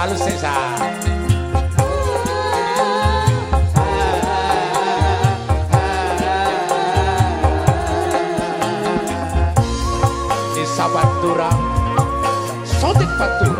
Gonçalo Cesar. Di só Sotek Patura.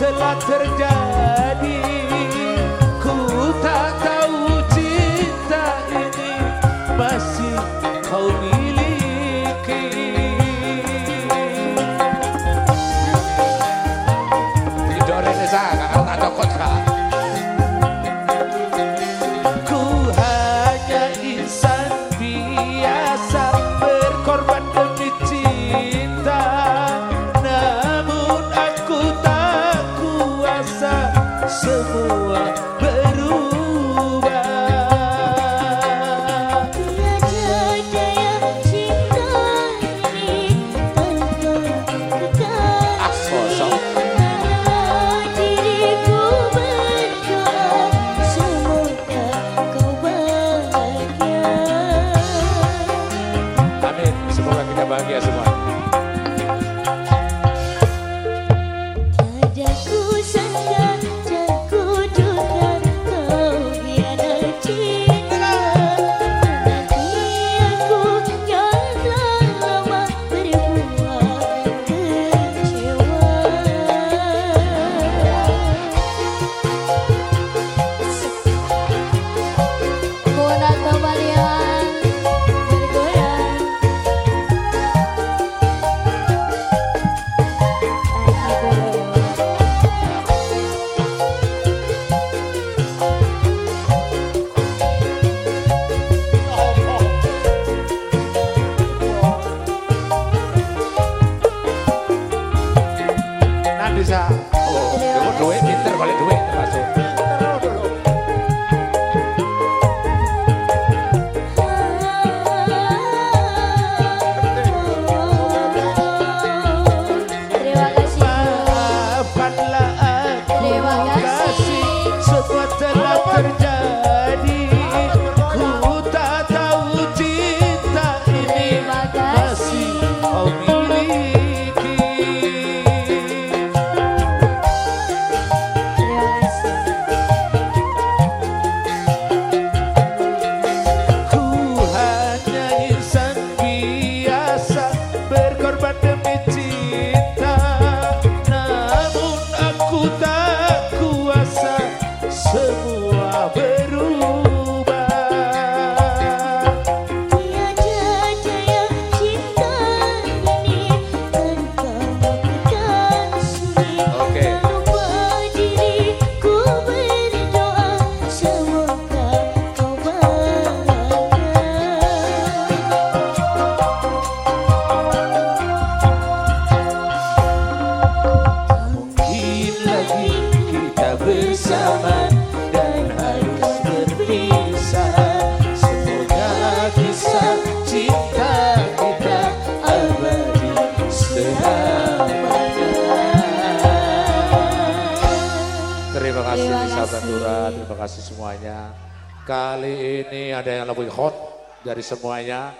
telah terjadi. bisa semua berubah. escutar. Bandura, terima kasih semuanya. Kali ini ada yang lebih hot dari semuanya.